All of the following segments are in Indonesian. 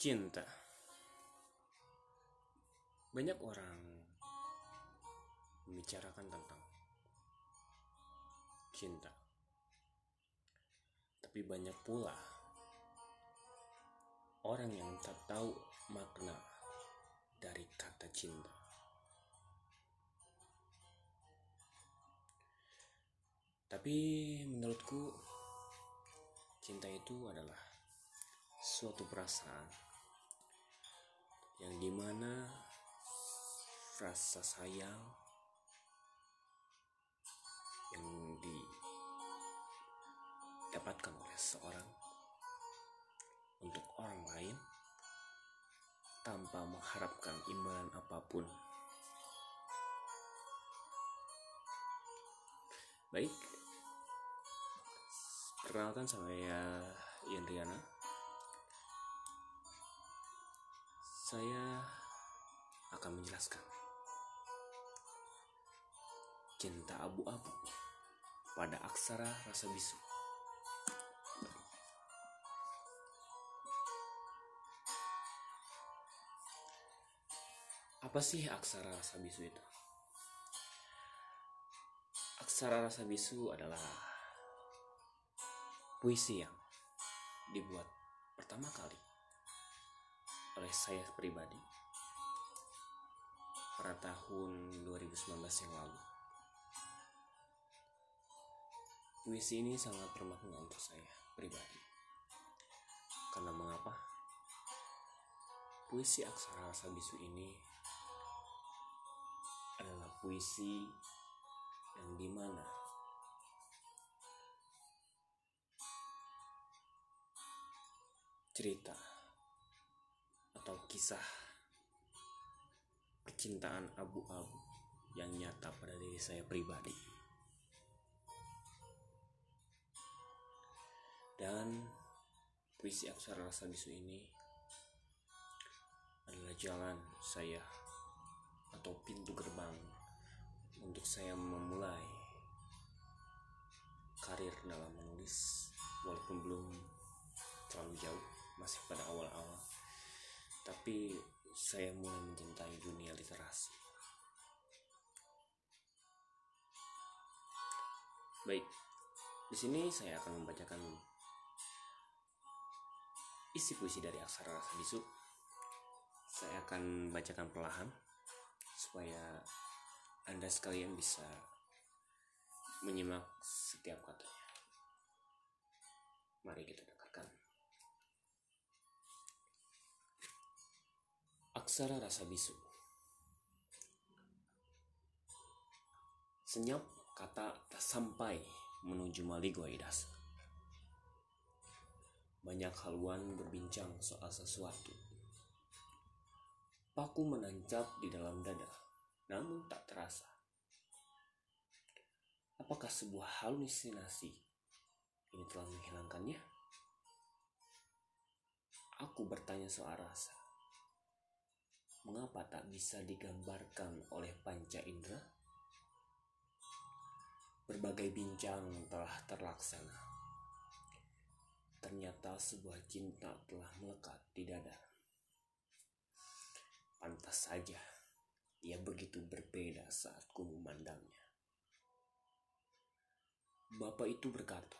Cinta. Banyak orang membicarakan tentang cinta. Tapi banyak pula orang yang tak tahu makna dari kata cinta. Tapi menurutku cinta itu adalah suatu perasaan yang di mana rasa sayang yang didapatkan oleh seorang untuk orang lain tanpa mengharapkan imbalan apa pun. Baik, perkenalkan saya Indriana. Saya akan menjelaskan cinta abu-abu pada aksara rasa bisu. Apa sih aksara rasa bisu itu? Aksara rasa bisu adalah puisi yang dibuat pertama kali oleh saya pribadi pada tahun 2019 yang lalu. Puisi ini sangat bermakna untuk saya pribadi. Karena mengapa? Puisi aksara rasa bisu ini adalah puisi yang di mana cerita atau kisah percintaan abu-abu yang nyata pada diri saya pribadi. Dan puisi aksara rasa bisu ini adalah jalan saya atau pintu gerbang untuk saya memulai karir dalam menulis walaupun belum terlalu jauh masih pada awal-awal tapi saya mulai mencintai dunia literasi. Baik di sini saya akan membacakan isi puisi dari aksara rasa bisu. Saya akan bacakan perlahan supaya anda sekalian bisa menyimak setiap katanya. Mari kita dengarkan Aksara rasa bisu. Senyap kata tak sampai menuju Maligoidas Banyak haluan berbincang soal sesuatu. Paku menancap di dalam dada Namun tak terasa. Apakah sebuah halusinasi Ini telah menghilangkannya? Aku bertanya soal rasa mengapa tak bisa digambarkan oleh panca indera? Berbagai bincang telah terlaksana. Ternyata sebuah cinta telah melekat di dada. Pantas saja ia begitu berbeda saat ku memandangnya. Bapak itu berkata,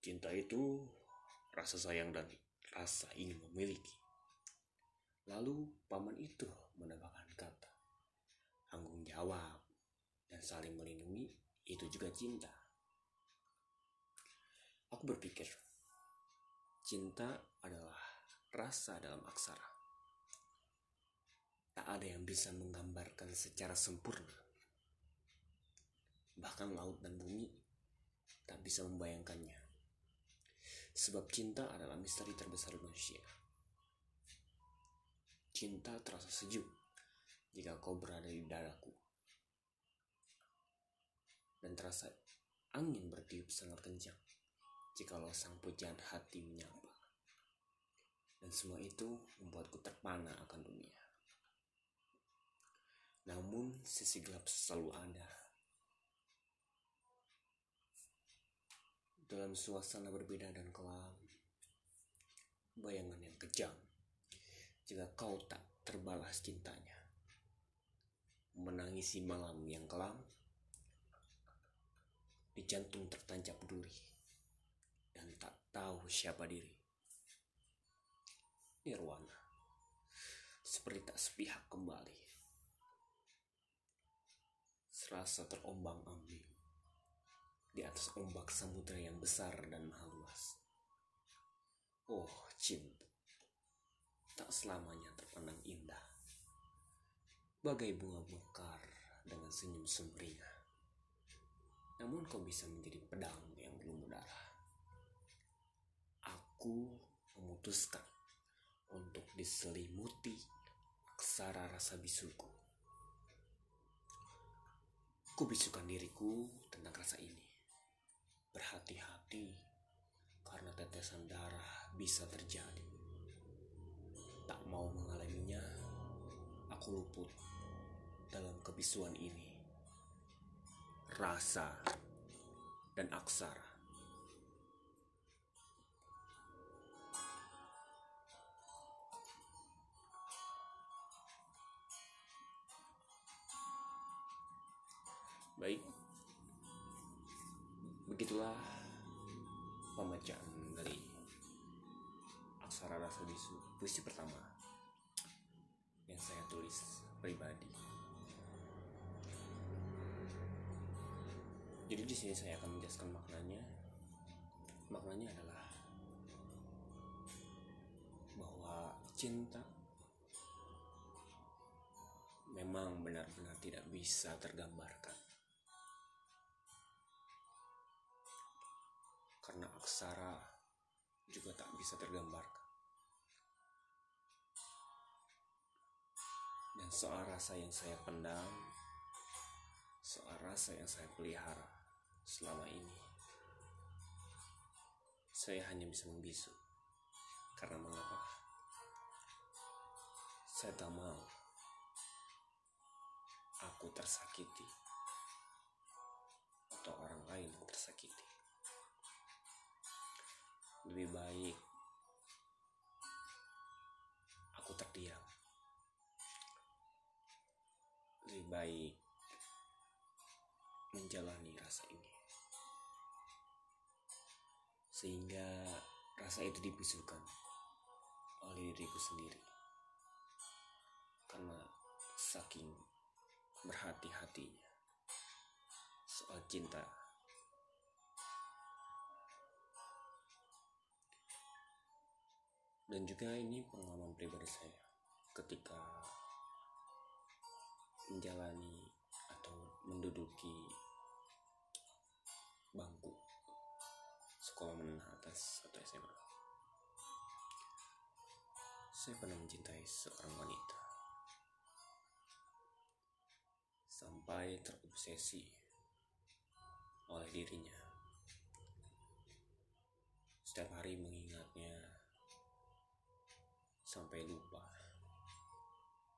cinta itu rasa sayang dan rasa ingin memiliki. Lalu paman itu menambahkan kata, tanggung jawab dan saling melindungi itu juga cinta. Aku berpikir, cinta adalah rasa dalam aksara. Tak ada yang bisa menggambarkan secara sempurna. Bahkan laut dan bumi tak bisa membayangkannya. Sebab cinta adalah misteri terbesar manusia. Cinta terasa sejuk jika kau berada di dadaku. Dan terasa angin bertiup sangat kencang jikalau sang pujaan hati menyapa. Dan semua itu membuatku terpana akan dunia. Namun sisi gelap selalu ada. Dalam suasana berbeda dan kelam, bayangan yang kejam jika kau tak terbalas cintanya. Menangisi malam yang kelam, di jantung tertancap duri, dan tak tahu siapa diri. Nirwana, seperti tak sepihak kembali. Serasa terombang-ambing di atas ombak samudera yang besar dan maha luas. Oh, cinta. Tak selamanya terpandang indah. Bagai bunga mekar dengan senyum sumringah. Namun kau bisa menjadi pedang yang belum berdarah. Aku memutuskan untuk diselimuti aksara rasa bisuku. Kubisukan diriku tentang rasa ini. Berhati-hati karena tetesan darah bisa terjadi. Mau mengalaminya, aku luput dalam kebisuan ini. Rasa dan aksara. Baik, begitulah pembacaan dari aksara rasa bisu puisi pertama saya tulis pribadi. Jadi di sini saya akan menjelaskan maknanya. Maknanya adalah bahwa cinta memang benar-benar tidak bisa tergambarkan. karena aksara juga tak bisa tergambarkan. Soal rasa yang saya pendam, soal rasa yang saya pelihara selama ini, saya hanya bisa membisu. Karena mengapa? Saya tak mau aku tersakiti atau orang lain yang tersakiti lebih baik baik menjalani rasa ini. Sehingga rasa itu dibisukan oleh diriku sendiri. Karena saking berhati-hatinya soal cinta. Dan juga ini pengalaman pribadi saya ketika menjalani atau menduduki bangku sekolah menengah atas atau SMA saya pernah mencintai seorang wanita. Sampai terobsesi oleh dirinya. Setiap hari mengingatnya sampai lupa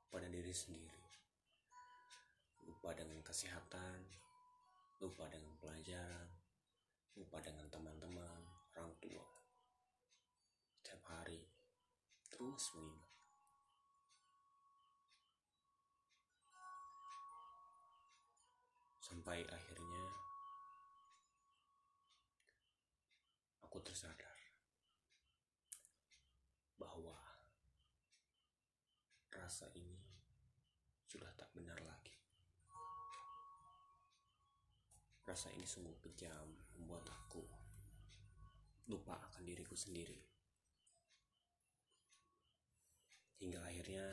pada diri sendiri lupa dengan kesehatan lupa dengan pelajaran lupa dengan teman-teman orang tua setiap hari terus mengingat sampai akhirnya aku tersadar bahwa rasa ini sudah tak benar lagi. Rasa ini sungguh kejam, membuat aku lupa akan diriku sendiri. Hingga akhirnya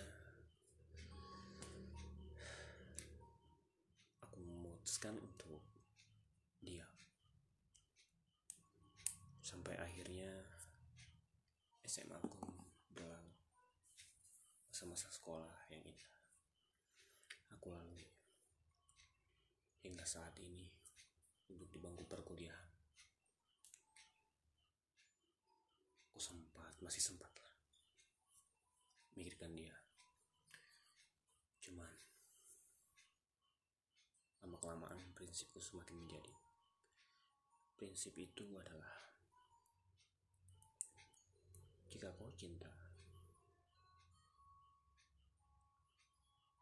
aku memutuskan untuk diam. Sampai akhirnya SMA aku masa-masa sekolah yang indah aku lalui hingga saat ini duduk di bangku perkuliahan. Aku sempat masih sempat lah. Mikirkan dia. Cuman lama kelamaan prinsipku semakin menjadi. Prinsip itu adalah jika kau cinta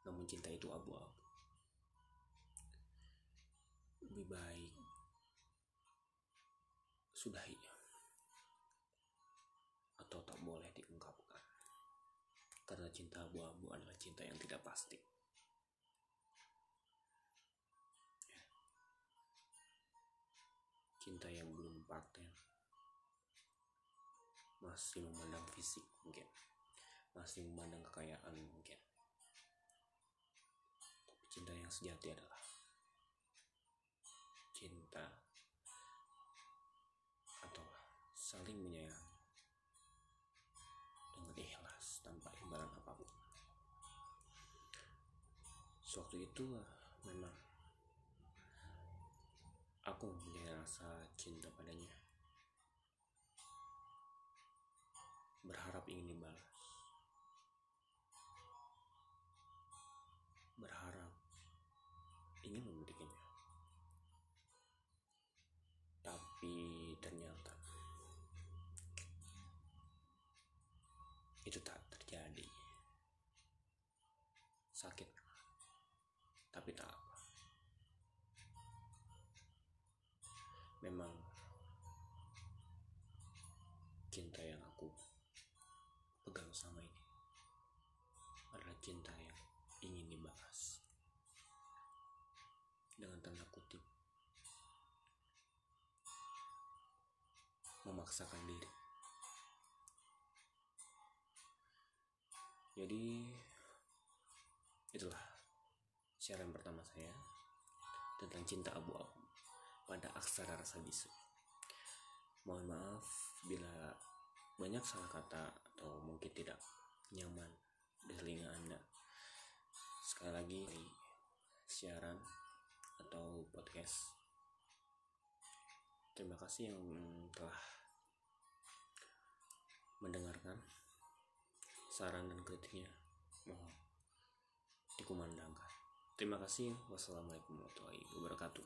namun cinta itu abu-abu. Lebih baik sudahi atau tak boleh diungkapkan. Karena cinta abu-abu adalah cinta yang tidak pasti. Cinta yang belum paten masih memandang fisik mungkin. Masih memandang kekayaan mungkin. Tapi cinta yang sejati adalah cinta saling menyayangi dengan ikhlas tanpa imbalan apa pun. Sewaktu itu memang aku mempunyai rasa cinta padanya. Berharap ingin dibalas sakit. Tapi tak apa. Memang cinta yang aku pegang sama ini adalah cinta yang ingin dibahas dengan tanda kutip. Memaksakan diri. Jadi itulah siaran pertama saya tentang cinta abu-abu pada aksara rasa bisu. Mohon maaf bila banyak salah kata atau mungkin tidak nyaman di telinga anda. Sekali lagi siaran atau podcast. Terima kasih yang telah mendengarkan saran dan kritiknya. Mohon dikumandangkan terima kasih. Wassalamualaikum warahmatullahi wabarakatuh